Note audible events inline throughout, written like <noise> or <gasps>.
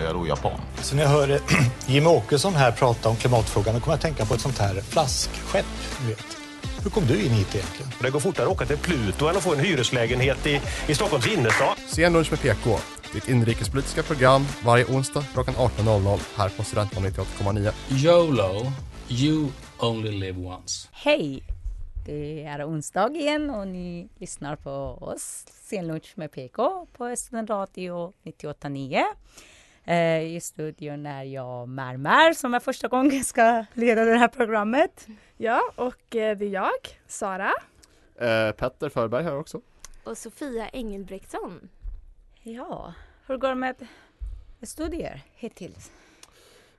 är jag då japan? Så när jag hör eh, <clears throat> Jimmie Åkesson här prata om klimatfrågan då kommer jag att tänka på ett sånt här flaskskepp. Vet. Hur kom du in hit egentligen? Det går fortare att åka till Pluto än att få en hyreslägenhet i, i Stockholms innerstad. Sen med PK, ditt inrikespolitiska program varje onsdag klockan 18.00 här på Studentradion 98,9. YOLO, you only live once. Hej! Det är onsdag igen och ni lyssnar på oss, Senlunch med PK på Studentradio 98,9. Eh, I studion är jag Märmär som är första gången ska leda det här programmet. Ja, och eh, det är jag, Sara. Eh, Petter Förberg här också. Och Sofia Engelbrektsson. Ja, hur går det med studier hittills?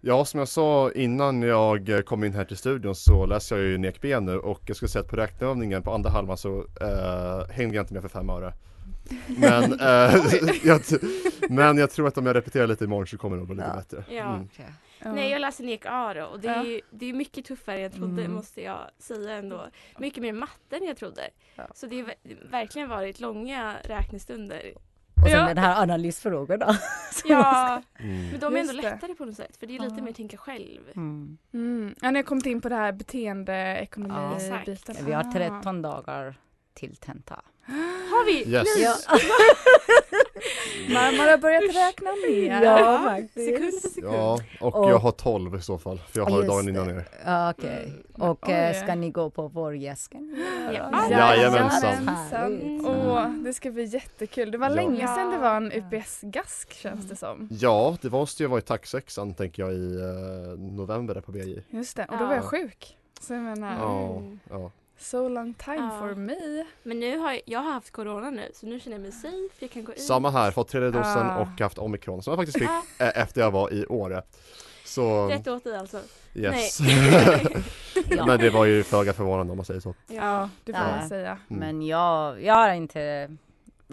Ja, som jag sa innan jag kom in här till studion så läser jag ju nekben nu och jag skulle säga att på räkneövningen på andra halvan så eh, hängde jag inte med för fem öre. Men, <laughs> eh, <laughs> jag, men jag tror att om jag repeterar lite imorgon så kommer det att bli lite ja. bättre. Ja. Mm. Nej, jag läser nek A då och det är, ju, det är mycket tuffare än jag trodde Mm. måste jag säga ändå. Mycket mer matte än jag trodde. Så det har verkligen varit långa räknestunder. Och sen den här analysfrågorna. <laughs> Ja, Mm. men de är ändå lättare på något sätt för det är lite mer tänka själv. Mm. Mm. Ja, ni har kommit in på det här beteendeekonomi-biten. Ja, Vi har Ah. 13 dagar till tenta. Har vi? Yes. Ja. <laughs> Man har börjat räkna ner. Ja, faktiskt. Sekund för sekund. Ja, och, Och- jag har 12 i så fall, för jag Ja, har just dagen innan er. Ja, Okej. Och Oj. eh, ska ni gå på vårgäsken? Ja. Jajamensan. Härligt. Åh, det ska bli jättekul. Det var Ja. länge sedan det var en. UPS-gask känns det som. Ja, det måste ju vara i taxsexan tänker jag i eh, november där på BJ. Just det, och då var jag Ja. sjuk. Så jag menar, Ja, ja. So long time Ja. for me. Men nu har jag, jag har haft corona nu så nu känner jag mig safe, jag kan gå ut. Samma här, fått tredje dosen Ah. och haft omikron som jag faktiskt fick Ah, eh, efter jag var i Åre. Så rätt åt dig alltså. yes. <laughs> Ja. Men det var ju föga förvånande om man säger så. Ja, det får Ja. man säga. Mm. Men jag, jag har inte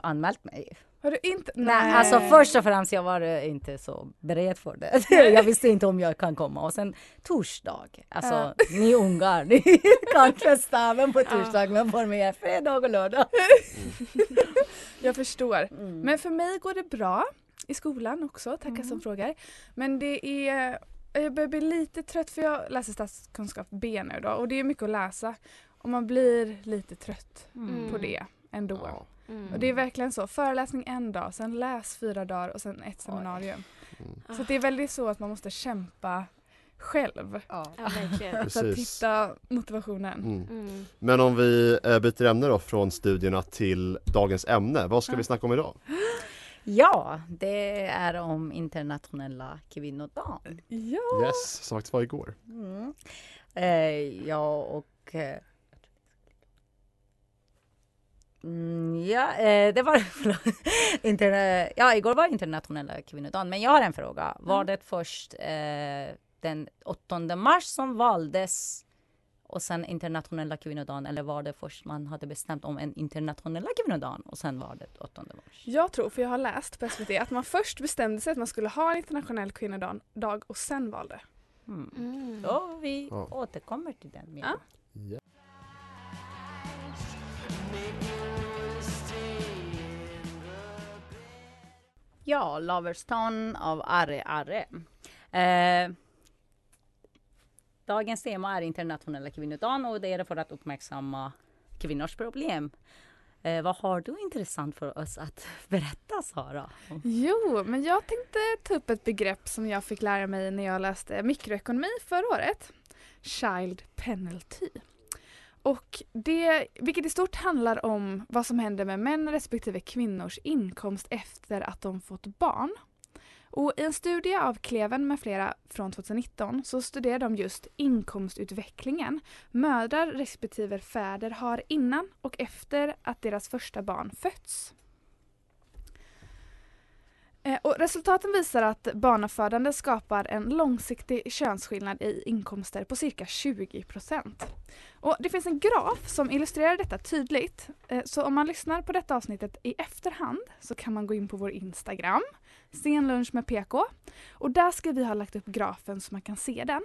anmält mig. Har du inte? Nej, alltså först och främst jag var eh, inte så beredd för det. <laughs> jag visste inte om jag kan komma och sen torsdag. Alltså ni ungar, ni <laughs> kan testa även på torsdag men för mig är fredag och lördag. <laughs> Jag förstår. Mm. Men för mig går det bra i skolan också, tackar Mm. som frågar. Men det är, jag börjar bli lite trött för jag läser statskunskap B nu då och det är mycket att läsa. Och man blir lite trött Mm. på det ändå. Ja. Mm. Och det är verkligen så, föreläsning en dag, sen läs fyra dagar och sen ett seminarium. Mm. Så det är väldigt så att man måste kämpa själv Ja. Ja, verkligen. <laughs> för att hitta motivationen. Mm. Mm. Men om vi eh, byter ämne då från studierna till dagens ämne. Vad ska vi snacka om idag? <gasps> ja, det är om internationella kvinnodagen. Ja! Yes, som faktiskt var igår. Mm. Eh, ja, och... Mm, ja, eh, det var... <laughs> Interna, ja, igår var internationella kvinnodagen. Men jag har en fråga. Var det först eh, den 8 mars som valdes och sen internationella kvinnodagen eller var det först man hade bestämt om en internationella kvinnodagen och sen var det 8 mars? Jag tror, för jag har läst på SVT, att man först bestämde sig att man skulle ha en internationell kvinnodag dag och sen valde. Mm. Mm. Så vi Ja. återkommer till den. mer. Ja. Ja. Lover's Loverstown av Arre Arre. Eh, dagens tema är internationella kvinnodagen och det är för att uppmärksamma kvinnors problem. Eh, vad har du intressant för oss att <laughs> berätta, Sara? Jo, men jag tänkte ta upp ett begrepp som jag fick lära mig när jag läste mikroekonomi förra året. Child penalty. Och det, vilket i stort handlar om vad som händer med män respektive kvinnors inkomst efter att de fått barn. Och I en studie av Kleven med flera från 2019 så studerar de just inkomstutvecklingen mödrar respektive fäder har innan och efter att deras första barn fötts. Eh, och resultaten visar att barnafödande skapar en långsiktig könsskillnad i inkomster på cirka 20 Och Det finns en graf som illustrerar detta tydligt. Eh, så om man lyssnar på detta avsnittet i efterhand så kan man gå in på vår Instagram, senlunch med PK. Och där ska vi ha lagt upp grafen så man kan se den.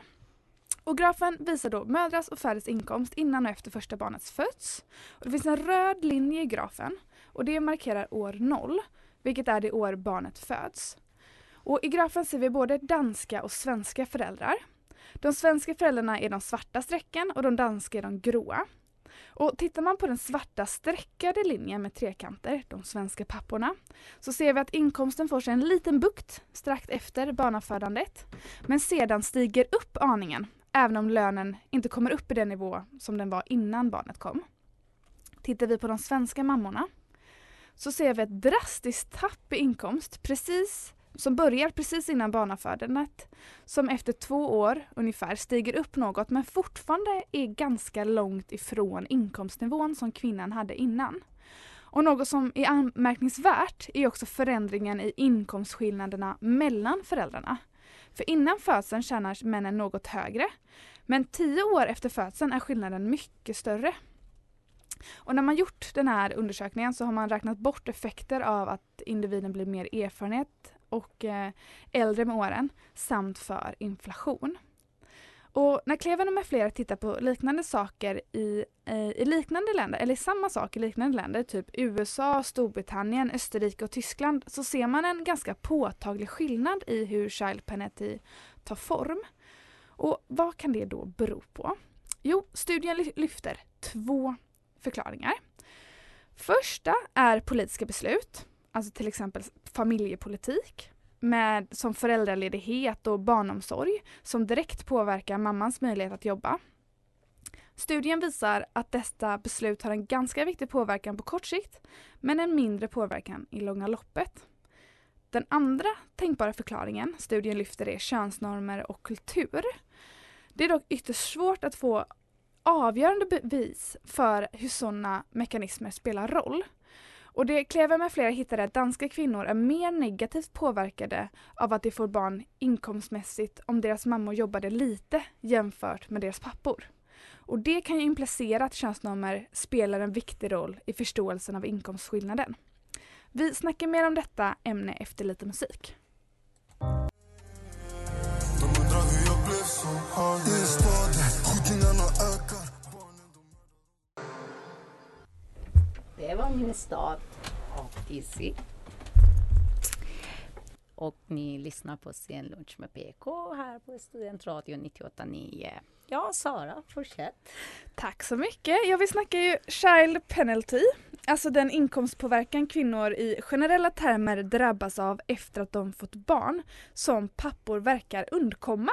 Och grafen visar då mödras och fäders inkomst innan och efter första barnets föds. Och det finns en röd linje i grafen och det markerar år noll vilket är det år barnet föds. Och I grafen ser vi både danska och svenska föräldrar. De svenska föräldrarna är de svarta strecken och de danska är de gråa. Och Tittar man på den svarta streckade linjen med trekanter, de svenska papporna, så ser vi att inkomsten får sig en liten bukt strax efter barnafödandet, men sedan stiger upp aningen, även om lönen inte kommer upp i den nivå som den var innan barnet kom. Tittar vi på de svenska mammorna så ser vi ett drastiskt tapp i inkomst precis som börjar precis innan barnafödandet som efter två år ungefär stiger upp något men fortfarande är ganska långt ifrån inkomstnivån som kvinnan hade innan. Och något som är anmärkningsvärt är också förändringen i inkomstskillnaderna mellan föräldrarna. För innan födseln tjänar männen något högre men tio år efter födseln är skillnaden mycket större. Och när man gjort den här undersökningen så har man räknat bort effekter av att individen blir mer erfarenhet och eh, äldre med åren samt för inflation. Och när Kleven med flera tittar på liknande saker i, i liknande länder, eller samma sak i liknande länder, typ USA, Storbritannien, Österrike och Tyskland, så ser man en ganska påtaglig skillnad i hur child penalty tar form. Och vad kan det då bero på? Jo, studien lyfter två förklaringar. Första är politiska beslut, alltså till exempel familjepolitik med, som föräldraledighet och barnomsorg som direkt påverkar mammans möjlighet att jobba. Studien visar att dessa beslut har en ganska viktig påverkan på kort sikt men en mindre påverkan i långa loppet. Den andra tänkbara förklaringen studien lyfter är könsnormer och kultur. Det är dock ytterst svårt att få avgörande bevis för hur sådana mekanismer spelar roll. Och det Klever med flera hittade att danska kvinnor är mer negativt påverkade av att de får barn inkomstmässigt om deras mammor jobbade lite jämfört med deras pappor. Och det kan ju implicera att könsnormer spelar en viktig roll i förståelsen av inkomstskillnaden. Vi snackar mer om detta ämne efter lite musik. Det var min stad av Dizzy. Och ni lyssnar på Sen lunch med PK här på Studentradion 98.9. Ja, Sara, fortsätt. Tack så mycket. Ja, vi snackar ju child penalty, alltså den inkomstpåverkan kvinnor i generella termer drabbas av efter att de fått barn som pappor verkar undkomma.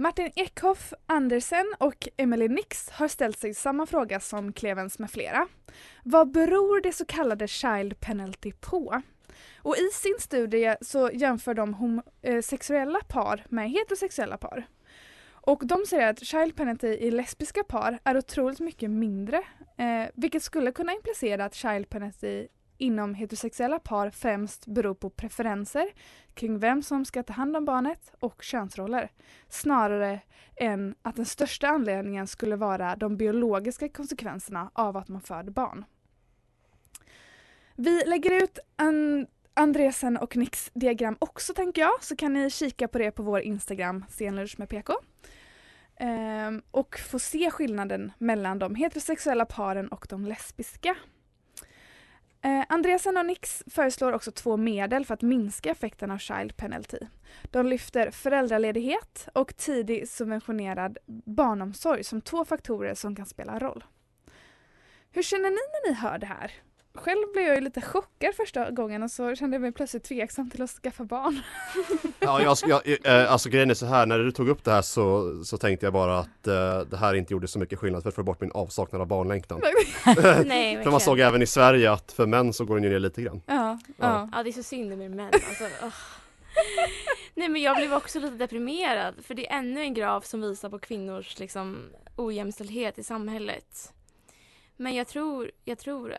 Martin Ekhoff Andersen och Emily Nix har ställt sig samma fråga som Klevens med flera. Vad beror det så kallade child penalty på? Och i sin studie så jämför de homosexuella eh, par med heterosexuella par. Och de säger att child penalty i lesbiska par är otroligt mycket mindre, eh, vilket skulle kunna implicera att child penalty inom heterosexuella par främst beror på preferenser kring vem som ska ta hand om barnet och könsroller snarare än att den största anledningen skulle vara de biologiska konsekvenserna av att man föder barn. Vi lägger ut en Andresen och Nicks diagram också tänker jag så kan ni kika på det på vår Instagram senlunch med PK. Ehm, och få se skillnaden mellan de heterosexuella paren och de lesbiska. Eh, Andreasen och Nix föreslår också två medel för att minska effekten av child penalty. De lyfter föräldraledighet och tidig subventionerad barnomsorg som två faktorer som kan spela roll. Hur känner ni när ni hör det här? Själv blev jag ju lite chockad första gången och så kände jag mig plötsligt tveksam till att skaffa barn. <laughs> Ja, jag, jag, eh, alltså grejen är så här, när du tog upp det här så, så tänkte jag bara att eh, det här inte gjorde så mycket skillnad för att få bort min avsaknad av barnlängtan. Nej, <laughs> för man såg även i Sverige att för män så går den ju ner lite grann. Ja, ja. ja det är så synd med män. Alltså, oh. Nej men jag blev också lite deprimerad för det är ännu en graf som visar på kvinnors liksom, ojämställdhet i samhället. Men jag tror, jag tror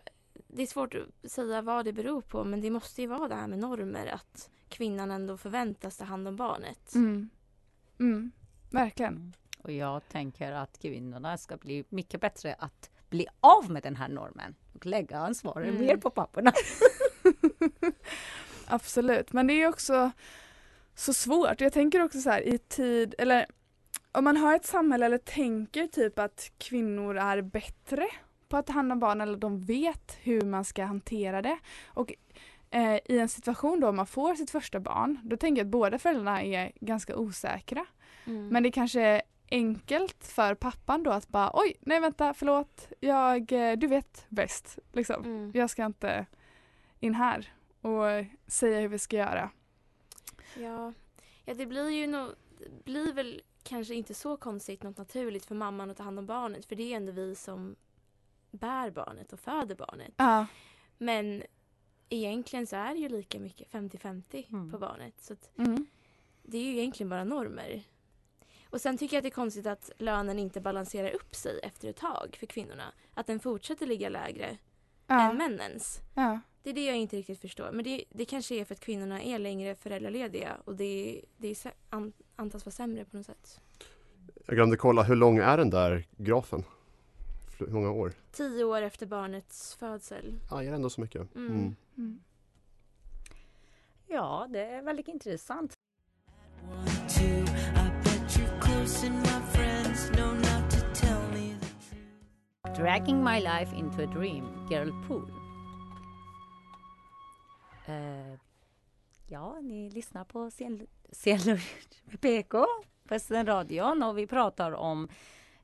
det är svårt att säga vad det beror på men det måste ju vara det här med normer att kvinnan ändå förväntas ta hand om barnet. Mm. Mm. Verkligen. Och jag tänker att kvinnorna ska bli mycket bättre att bli av med den här normen och lägga ansvaret Mm. mer på papporna. <laughs> Absolut, men det är också så svårt. Jag tänker också så här i tid, eller om man har ett samhälle eller tänker typ att kvinnor är bättre på att ta hand om barn eller de vet hur man ska hantera det. Och eh, i en situation då man får sitt första barn, då tänker jag att båda föräldrarna är ganska osäkra. Mm. Men det kanske är enkelt för pappan då att bara oj, nej vänta, förlåt, jag, eh, du vet bäst. Liksom. Mm. Jag ska inte in här och säga hur vi ska göra. Ja. ja, det blir ju nog, det blir väl kanske inte så konstigt, något naturligt för mamman att ta hand om barnet för det är ändå vi som bär barnet och föder barnet. Ja. Men egentligen så är det ju lika mycket 50-50 Mm. på barnet. Så att Mm. det är ju egentligen bara normer. Och sen tycker jag att det är konstigt att lönen inte balanserar upp sig efter ett tag för kvinnorna. Att den fortsätter ligga lägre Ja. än männens. Ja. Det är det jag inte riktigt förstår. Men det, det kanske är för att kvinnorna är längre föräldralediga och det, det är, an, antas vara sämre på något sätt. Jag glömde kolla, hur lång är den där grafen? Hur många år? Tio år efter barnets födsel. Ja, är det ändå så mycket? Mm. Mm. Mm. Ja, det är väldigt intressant. Dragging my life into a dream, Girl Pool. Eh, ja, ni lyssnar på Scenlunch med PK på radion och vi pratar om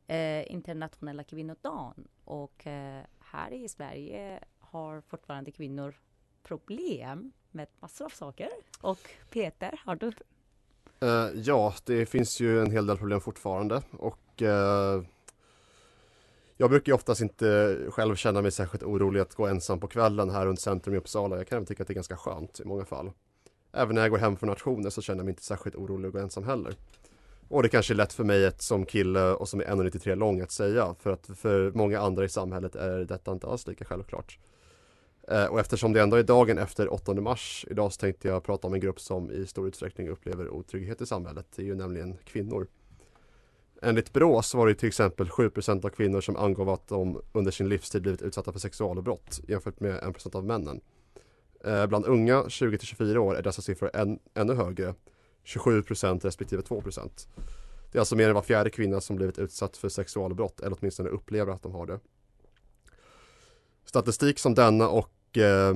eh, internationella kvinnodagen. Och eh, här i Sverige har fortfarande kvinnor problem med massor av saker. Och Peter, har du? Uh, ja, det finns ju en hel del problem fortfarande och uh, jag brukar ju oftast inte själv känna mig särskilt orolig att gå ensam på kvällen här runt centrum i Uppsala. Jag kan även tycka att det är ganska skönt i många fall. Även när jag går hem från nationer så känner jag mig inte särskilt orolig att gå ensam heller. Och det kanske är lätt för mig ett, som kille och som är 1,93 lång att säga för att för många andra i samhället är detta inte alls lika självklart. Eh, Och eftersom det ändå är dagen efter 8 mars idag så tänkte jag prata om en grupp som i stor utsträckning upplever otrygghet i samhället. Det är ju nämligen kvinnor. Enligt Brå så var det till exempel 7% av kvinnor som angav att de under sin livstid blivit utsatta för sexualbrott jämfört med 1% av männen. Eh, Bland unga 20 till 24 år är dessa siffror än, ännu högre, 27% respektive 2% Det är alltså mer än var fjärde kvinna som blivit utsatt för sexualbrott eller åtminstone upplever att de har det. Statistik som denna och eh,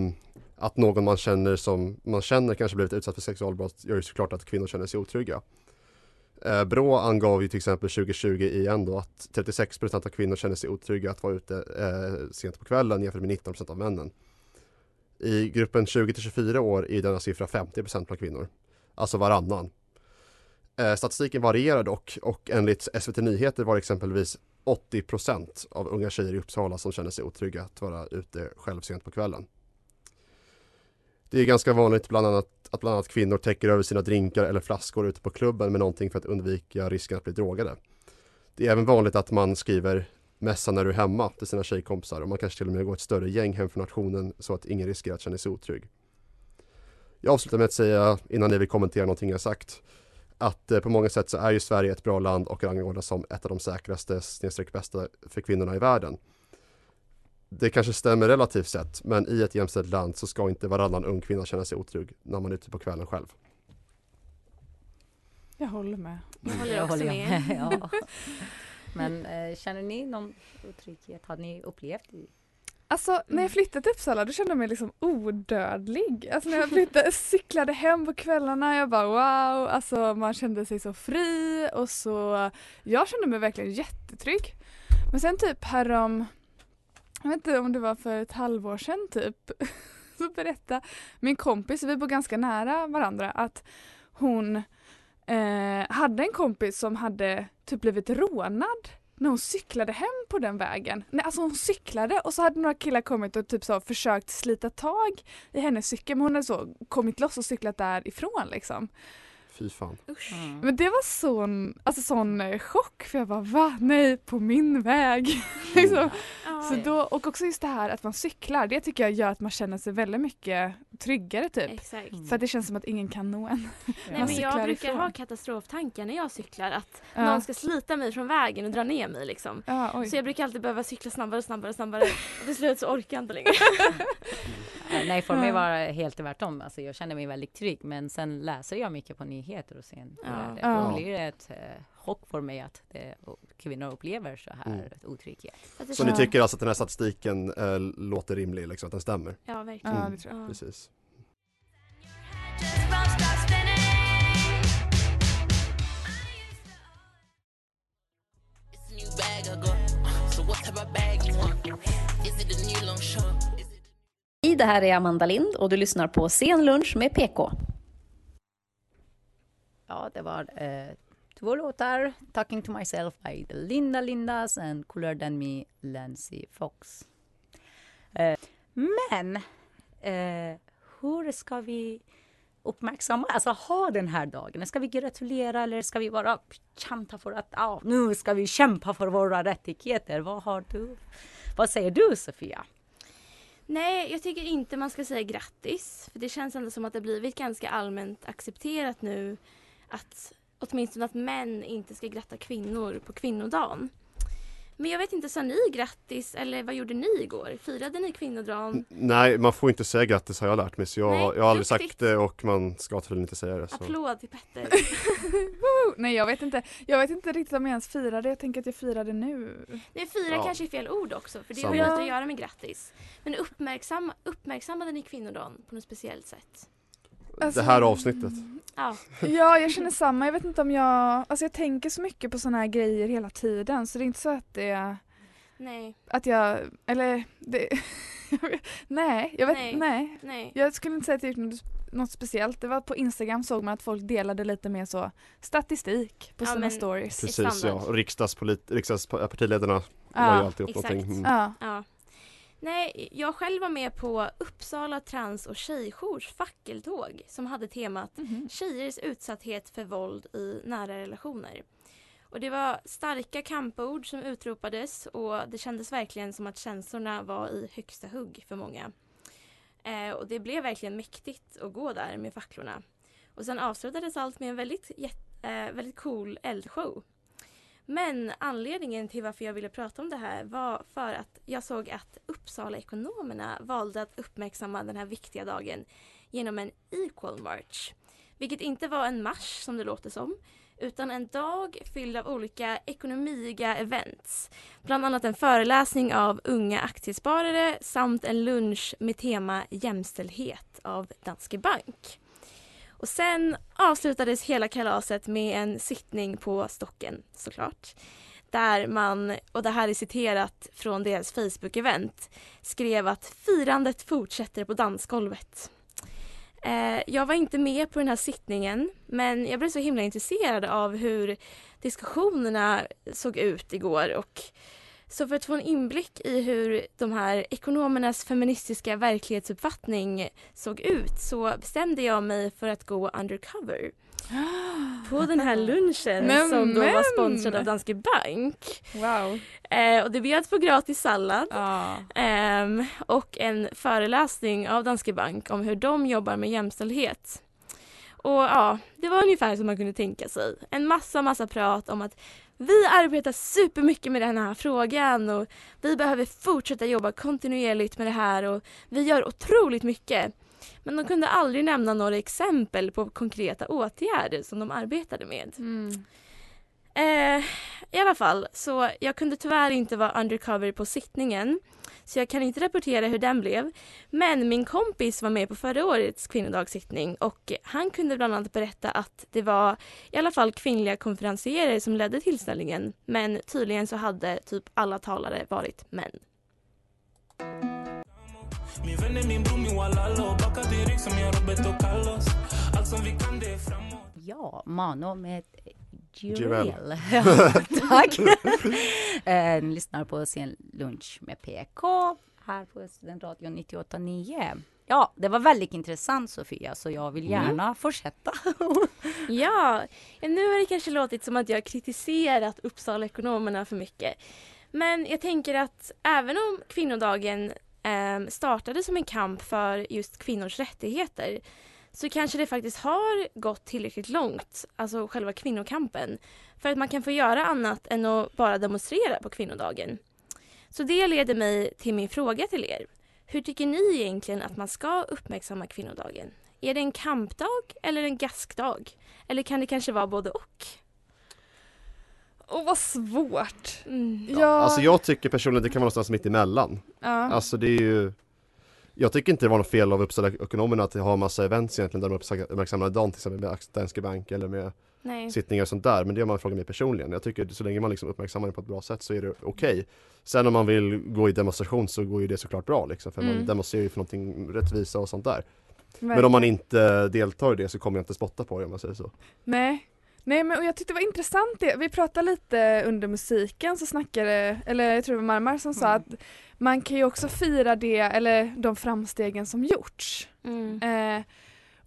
att någon man känner som man känner kanske blivit utsatt för sexualbrott gör ju såklart att kvinnor känner sig otrygga. Eh, Brå angav ju till exempel 2020 igen då att 36% av kvinnor känner sig otrygga att vara ute eh, sent på kvällen jämfört med 19 av männen. I gruppen 20 till 24 år är denna siffra 50% bland kvinnor, alltså varannan. Eh, statistiken varierar dock och enligt SVT Nyheter var det exempelvis 80% av unga tjejer i Uppsala som känner sig otrygga att vara ute själv sent på kvällen. Det är ganska vanligt bland annat, att bland annat kvinnor täcker över sina drinkar eller flaskor ute på klubben med någonting för att undvika risken att bli drogade. Det är även vanligt att man skriver mässa när du är hemma till sina tjejkompisar och man kanske till och med går ett större gäng hem från nationen så att ingen riskerar att känna sig otrygg. Jag avslutar med att säga, innan ni vill kommentera någonting jag sagt, att eh, på många sätt så är ju Sverige ett bra land och rangordnas som ett av de säkraste snedstreck bästa för kvinnorna i världen. Det kanske stämmer relativt sett, men i ett jämställt land så ska inte varannan ung kvinna känna sig otrygg när man är ute på kvällen själv. Jag håller med. Jag håller Jag också håller med. <laughs> ja. Men eh, känner ni någon otrygghet? Har ni upplevt? Alltså när jag flyttade till Uppsala då kände jag mig liksom odödlig. Alltså när jag flyttade, <laughs> cyklade hem på kvällarna, jag bara wow, alltså man kände sig så fri och så, jag kände mig verkligen jättetrygg. Men sen typ härom, jag vet inte om det var för ett halvår sedan typ, <laughs> så berättade min kompis, vi bor ganska nära varandra, att hon eh, hade en kompis som hade typ blivit rånad när hon cyklade hem på den vägen. Nej, alltså hon cyklade och så hade några killar kommit och typ så försökt slita tag i hennes cykel men hon hade så kommit loss och cyklat därifrån liksom. Fy fan. Usch. Mm. Men det var sån, alltså sån eh, chock för jag bara va? Nej, på min väg. <laughs> liksom. Ja, Så då, och också just det här att man cyklar, det tycker jag gör att man känner sig väldigt mycket tryggare typ. exakt. Mm. För att det känns som att ingen kan nå en. Nej, men jag brukar ifrån. ha katastroftankar när jag cyklar att Ja. någon ska slita mig från vägen och dra ner mig liksom. Så jag brukar alltid behöva cykla snabbare och snabbare och snabbare och till slut så orkar jag inte längre. <laughs> Nej, för mig var det helt tvärtom. Alltså, jag kände mig väldigt trygg, men sen läser jag mycket på nyheter och sen Ja. det. Ja. Då blir det ett eh, chock för mig att det, kvinnor upplever så här Mm. otrygghet. Det Så ni tycker alltså att den här statistiken eh, låter rimlig, liksom, att den stämmer? Ja, verkligen. Ja, det tror jag. Ja. Precis. I det här är Amanda Lind och du lyssnar på Sen lunch med PK. Ja, det var eh, två låtar. Talking to myself by Linda Lindas and Cooler than me, Lancy Fox. Eh, men eh, hur ska vi uppmärksamma, alltså ha den här dagen? Ska vi gratulera eller ska vi bara kämpa för att ja, nu ska vi kämpa för våra rättigheter? Vad har du? Vad säger du Sofia? Nej, jag tycker inte man ska säga grattis. För det känns ändå som att det blivit ganska allmänt accepterat nu att åtminstone att män inte ska gratta kvinnor på kvinnodagen. Men jag vet inte, sa ni grattis eller vad gjorde ni igår? Firade ni kvinnodagen? Nej, man får inte säga grattis har jag lärt mig så jag, Nej, jag har aldrig sagt det och man ska tydligen inte säga det. Så. Applåd till Petter. <laughs> Nej jag vet inte. Jag vet inte riktigt om jag ens firade. Jag tänker att jag firade nu. Nej, fira Ja. kanske är fel ord också för det Samma. har ju att göra med grattis. Men uppmärksam, uppmärksammade ni kvinnodagen på något speciellt sätt? Alltså- Det här avsnittet. Ja, Ja, jag känner samma. Jag vet inte om jag... Alltså jag tänker så mycket på såna här grejer hela tiden så det är inte så att det... nej, Att jag... Eller... Det, <laughs> nej, jag vet Nej. nej. nej. Jag skulle inte säga att jag gjort något, något speciellt. Det var på Instagram såg man att folk delade lite mer så statistik på Ja, sina men- stories. Precis ja, riksdagspartiledarna var ju Ja, alltid exakt. någonting. Mm. ja. Ja. Nej, jag själv var med på Uppsala trans och tjejjours fackeltåg som hade temat Mhm. Tjejers utsatthet för våld i nära relationer. Och det var starka kampord som utropades och det kändes verkligen som att känslorna var i högsta hugg för många. Eh, och det blev verkligen mäktigt att gå där med facklorna. Och sen avslutades allt med en väldigt, eh, väldigt cool eldshow. Men anledningen till varför jag ville prata om det här var för att jag såg att Uppsala-ekonomerna valde att uppmärksamma den här viktiga dagen genom en Equal March. Vilket inte var en marsch som det låter som, utan en dag fylld av olika ekonomiga events. Bland annat en föreläsning av unga aktiesparare samt en lunch med tema jämställdhet av Danske Bank. Och sen avslutades hela kalaset med en sittning på Stocken såklart. Där man, och det här är citerat från deras Facebook-event, skrev att firandet fortsätter på dansgolvet. Eh, jag var inte med på den här sittningen men jag blev så himla intresserad av hur diskussionerna såg ut igår och så för att få en inblick i hur de här ekonomernas feministiska verklighetsuppfattning såg ut så bestämde jag mig för att gå undercover <gasps> på den här lunchen Men, som då var men. sponsrad av Danske Bank. Wow. Eh, och det bjöds på gratis sallad Ja. ehm, och en föreläsning av Danske Bank om hur de jobbar med jämställdhet. Och ja, det var ungefär som man kunde tänka sig. En massa, massa prat om att vi arbetar supermycket med den här frågan och vi behöver fortsätta jobba kontinuerligt med det här och vi gör otroligt mycket. Men de kunde aldrig nämna några exempel på konkreta åtgärder som de arbetade med. Mm. Eh, I alla fall, så jag kunde tyvärr inte vara undercover på sittningen. Så jag kan inte rapportera hur den blev. Men min kompis var med på förra årets kvinnodagssittning och han kunde bland annat berätta att det var i alla fall kvinnliga konferencierer som ledde tillställningen. Men tydligen så hade typ alla talare varit män. Ja, Mano med Jireel. <laughs> Tack! <laughs> eh, ni lyssnar på Sen lunch med PK här på Studentradion 98,9. ja, det var väldigt intressant Sofia, så jag vill gärna fortsätta. Ja, <laughs> ja, nu har det kanske låtit som att jag kritiserat Uppsala-ekonomerna för mycket. Men jag tänker att även om kvinnodagen eh, startade som en kamp för just kvinnors rättigheter så kanske det faktiskt har gått tillräckligt långt, alltså själva kvinnokampen, för att man kan få göra annat än att bara demonstrera på kvinnodagen. Så det leder mig till min fråga till er. Hur tycker ni egentligen att man ska uppmärksamma kvinnodagen? Är det en kampdag eller en gaskdag? Eller kan det kanske vara både och? Åh vad svårt. Mm. Ja, Alltså jag tycker personligen det kan vara någonstans mitt emellan. ja. Alltså det är ju Jag tycker inte det var något fel av Uppsala ekonomerna att ha massa events egentligen där de uppmärksammar dagen till exempel med Danske Bank eller med Nej. sittningar och sånt där men det är man frågar mig personligen. Jag tycker så länge man liksom uppmärksammar det på ett bra sätt så är det okej. Sen om man vill gå i demonstration så går ju det såklart bra liksom för man Mm. demonstrerar ju för någonting rättvisa och sånt där. Men om man inte deltar i det så kommer jag inte spotta på det om man säger så. Nej. Nej men och jag tyckte det var intressant det, vi pratade lite under musiken så snackade, eller jag tror det var Marmar som sa att man kan ju också fira det, eller de framstegen som gjorts. Mm. Eh,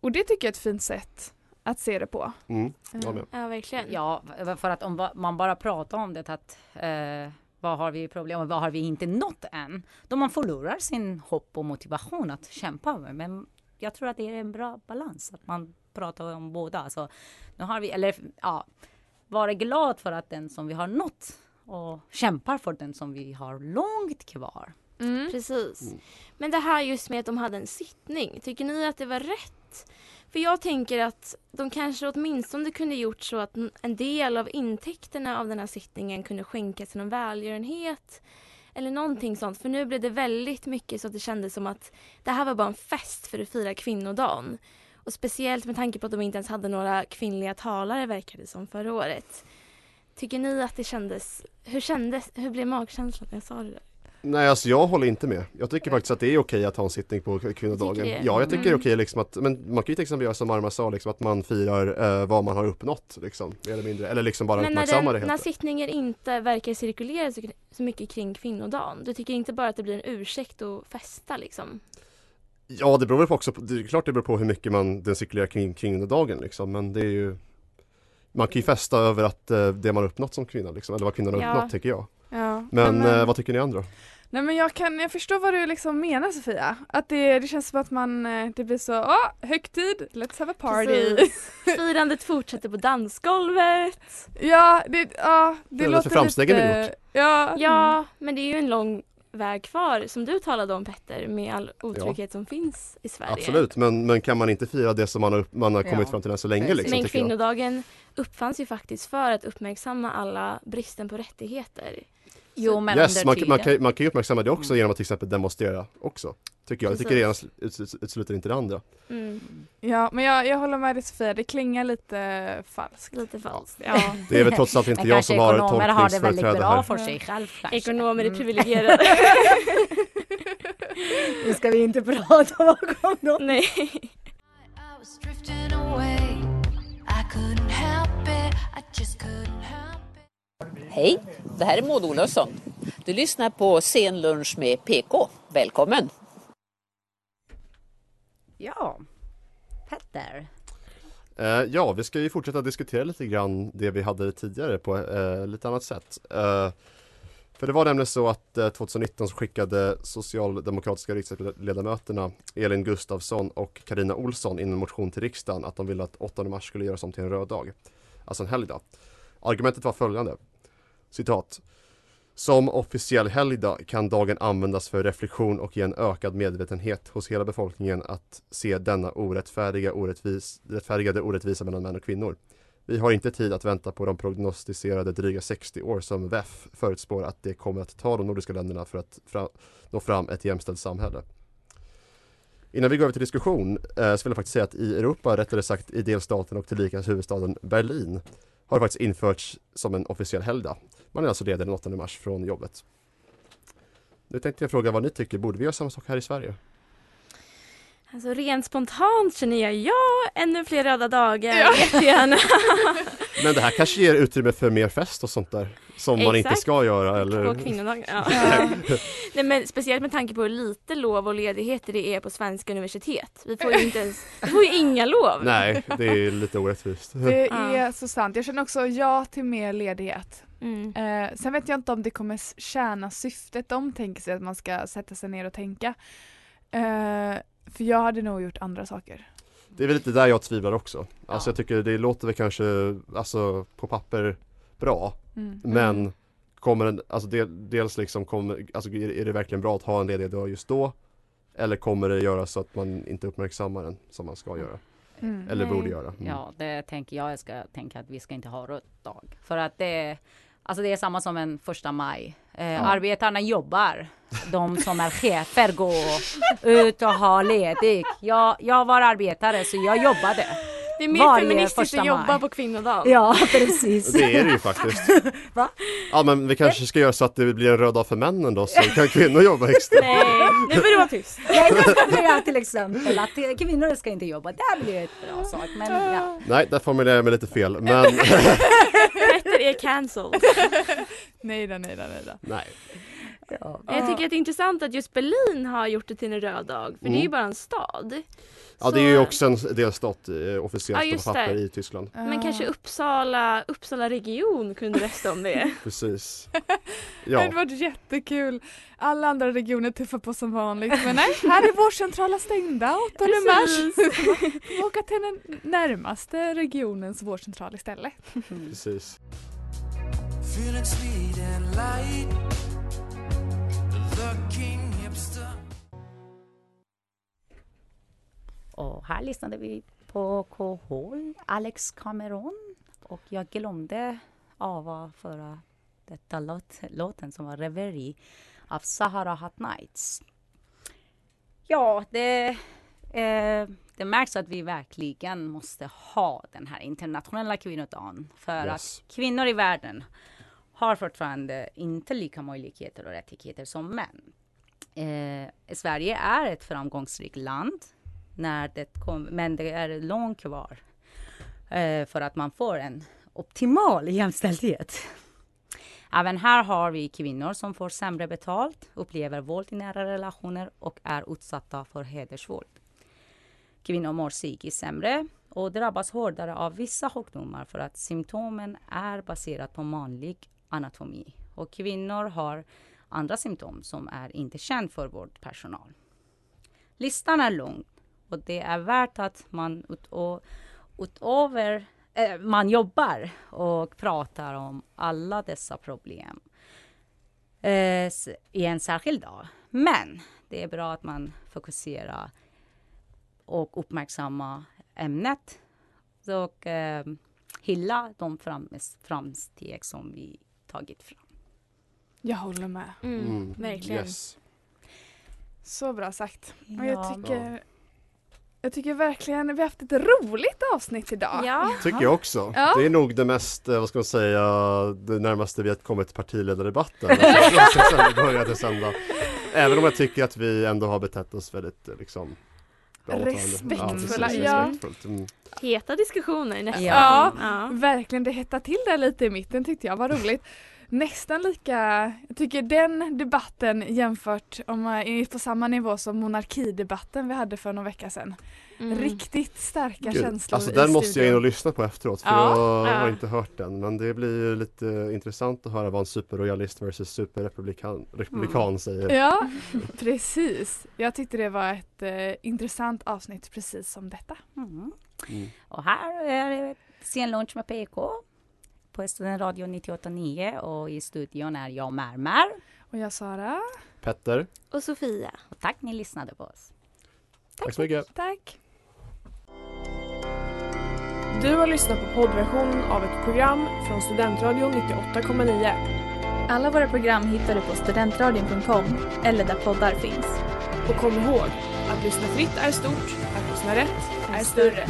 och det tycker jag är ett fint sätt att se det på. Mm, håller med. Ja, verkligen. Ja, för att om man bara pratar om det att eh, vad har vi problem och vad har vi inte nått än? Då man förlorar sin hopp och motivation att kämpa. Men jag tror att det är en bra balans att man pratar om båda. Så nu har vi, eller ja, vara glad för att den som vi har nått och kämpar för den som vi har långt kvar. Mm. Precis. Men det här just med att de hade en sittning, tycker ni att det var rätt? För jag tänker att de kanske åtminstone kunde gjort så att en del av intäkterna av den här sittningen kunde skänkas till någon välgörenhet. Eller någonting sånt. För nu blev det väldigt mycket så att det kändes som att det här var bara en fest för att fira kvinnodagen. Och speciellt med tanke på att de inte ens hade några kvinnliga talare verkade det som förra året. Tycker ni att det kändes, hur kändes, hur blev magkänslan när jag sa det där? Nej alltså jag håller inte med. Jag tycker faktiskt att det är okej att ha en sittning på kvinnodagen. Ja jag tycker det är Mm. okej liksom att, men man kan ju till exempel göra som Marma sa liksom att man firar eh, vad man har uppnått liksom, mer eller mindre. Eller liksom bara Men när, uppmärksamma det när helt. sittningen inte verkar cirkulera så, så mycket kring kvinnodagen, du tycker inte bara att det blir en ursäkt att festa liksom? Ja det beror väl på också, på, det är klart det beror på hur mycket man, den cirkulerar kring kvinnodagen liksom, men det är ju Man kan ju festa över att eh, det man har uppnått som kvinna liksom, eller vad kvinnan har Ja. uppnått tycker jag. Ja. Men Nej, eh, vad tycker ni andra? Nej men jag kan, jag förstår vad du liksom menar Sofia. Att det, det känns som att man, eh, det blir så, åh, högtid, let's have a party. Precis. <laughs> Firandet fortsätter på dansgolvet. ja, det, ja, det Firandet låter för framstegen lite, är gjort. Ja, Ja, men det är ju en lång väg kvar som du talade om Petter med all otrygghet som finns i Sverige. Absolut, men, men kan man inte fira det som man har, man har kommit Ja, fram till än så länge liksom, Men jag. kvinnodagen uppfanns ju faktiskt för att uppmärksamma alla bristen på rättigheter. Jo, men Yes, under man, kan- man, kan, man kan ju uppmärksamma det också genom att till exempel demonstrera också. Tycker jag. Jag tycker det ena utesluter inte det andra. Mm, ja men jag, jag håller med dig Sofia, det klingar lite falskt. lite falskt. Ja. Det är väl trots allt <laughs> inte jag som har ekonomer har det väldigt tolkningsföreträde bra här. för sig själv kanske. Ekonomer är Mm. privilegierade. <laughs> Nu ska vi inte prata bakom dem. Nej. <laughs> Hej, det här är Maud Olofsson. Du lyssnar på Sen lunch med PK. Välkommen! Ja, Petter. Eh, ja, vi ska ju fortsätta diskutera lite grann det vi hade tidigare på eh, lite annat sätt. Eh, för det var nämligen så att eh, 2019 så skickade socialdemokratiska riksdagsledamöterna Elin Gustafsson och Karina Olsson in en motion till riksdagen att de ville att 8 mars skulle göras om till en röd dag. Alltså en helgdag. Argumentet var följande. Citat. Som officiell helgdag kan dagen användas för reflektion och ge en ökad medvetenhet hos hela befolkningen att se denna orättfärdiga orättvis, rättfärdigade orättvisa mellan män och kvinnor. Vi har inte tid att vänta på de prognostiserade dryga 60 år som VEF förutspår att det kommer att ta de nordiska länderna för att fra, nå fram ett jämställt samhälle. Innan vi går över till diskussion eh, så vill jag faktiskt säga att i Europa, rättare sagt i delstaten och tillika huvudstaden Berlin har det faktiskt införts som en officiell helgdag. Man är alltså ledig den 8 mars från jobbet. Nu tänkte jag fråga vad ni tycker, borde vi göra samma sak här i Sverige? Alltså rent spontant känner jag ja, ännu fler röda dagar, Ja. jättegärna. <laughs> Men det här kanske ger utrymme för mer fest och sånt där som man inte Exakt. ska göra eller? På kvinnodagen. Ja. <laughs> <laughs> Nej, men speciellt med tanke på hur lite lov och ledigheter det är på svenska universitet. Vi får ju inte ens, vi får ju inga lov. Nej, det är lite orättvist. Det är så sant. Jag känner också ja till mer ledighet. Mm. Eh, sen vet jag inte om det kommer tjäna syftet de tänker sig att man ska sätta sig ner och tänka. Eh, för jag hade nog gjort andra saker. Det är väl lite där jag tvivlar också. Alltså Ja. jag tycker det låter väl kanske, alltså på papper bra. Mm. Men kommer den, alltså del, dels liksom kommer, alltså är, är det verkligen bra att ha en ledig dag just då? Eller kommer det göra så att man inte uppmärksammar den som man ska göra? Mm. Eller Nej. borde göra? Mm. Ja, det tänker jag. Jag ska tänka att vi ska inte ha röd dag. För att det, alltså det är samma som en första maj. Eh, Arbetarna jobbar. De som är chefer går ut och har ledigt. Jag, jag var arbetare så jag jobbade. Det är mer Varje feministiskt att jobba maj. på kvinnodagen. Ja, precis. Det är det ju faktiskt. <laughs> Va? Ja men vi kanske ska göra så att det blir en röd dag för männen då så kan kvinnor jobba extra. Nej, nu får du vara tyst. <laughs> Nej, jag ska säga till exempel att kvinnor ska inte jobba. Det här blir ett bra sak. Men ja. Nej, där formulerar jag mig lite fel men <laughs> är cancelled. <laughs> Nej då, nej då, nej då. nej. Jag tycker att det är intressant att just Berlin har gjort det till en röd dag. För det är ju Mm. bara en stad. Ja det är ju Så- också en delstat eh, officiellt Ja, på papper det. i Tyskland. Men kanske Uppsala, Uppsala region kunde rösta om det. <laughs> Precis. <laughs> Det hade Ja, varit jättekul. Alla andra regioner tuffar på som vanligt. Men nej, här är vårdcentralen stängda 8 mars. Får åka till den närmaste regionens vårdcentral istället. precis. Och här lyssnade vi på Kohol, Alex Cameron. Och jag glömde avföra detta låt, låten som var Reverie av Sahara Hot Nights. Ja, det, eh, det märks att vi verkligen måste ha den här internationella kvinnodagen. För Yes. att kvinnor i världen har fortfarande inte lika möjligheter och rättigheter som män. Eh, Sverige är ett framgångsrikt land, när det kom, men det är långt kvar eh, för att man får en optimal jämställdhet. Även här har vi kvinnor som får sämre betalt, upplever våld i nära relationer och är utsatta för hedersvåld. Kvinnor mår psykiskt sämre och drabbas hårdare av vissa sjukdomar för att symptomen är baserat på manlig anatomi. Och kvinnor har andra symptom som är inte känd för vårdpersonal. Listan är lång och det är värt att man ut utöver eh, man jobbar och pratar om alla dessa problem eh, i en särskild dag. Men det är bra att man fokuserar och uppmärksamma ämnet och eh, hylla de fram, framsteg som vi tagit fram. Jag håller med. Mm, Mm. Verkligen. Yes. Så bra sagt. Och Ja. jag, tycker, jag tycker verkligen vi har haft ett roligt avsnitt idag. Ja. Tycker jag också. Ja. Det är nog det mest, eh, vad ska man säga, det närmaste vi har kommit partiledardebatten. <laughs> Började sända. Även om jag tycker att vi ändå har betett oss väldigt eh, liksom bra. Respektfulla, ja. respektfullt. Mm. Heta diskussioner nästan. Ja, Ja. verkligen. Det hettade till där lite i mitten tyckte jag var roligt. Nästan lika, jag tycker den debatten jämfört om man är på samma nivå som monarkidebatten vi hade för någon vecka sedan. Mm. Riktigt starka Gud, känslor Alltså i den måste jag in och studion. lyssna på efteråt för Ja, jag har ja. inte hört den men det blir ju lite intressant att höra vad en superrojalist versus superrepublikan republikan säger. Ja, <laughs> precis. Jag tyckte det var ett eh, intressant avsnitt precis som detta. Mm. Mm. Och här är det sen lunch med PK på Studentradio 98,9 och i studion är jag Märmär. Och jag Sara, Petter, Och Sofia. Och tack ni lyssnade på oss. tack så mycket. tack. Du har lyssnat på poddversionen av ett program från Studentradion 98,9. Alla våra program hittar du på studentradion.com eller där poddar finns. Och kom ihåg, att lyssna fritt är stort, att lyssna rätt är större.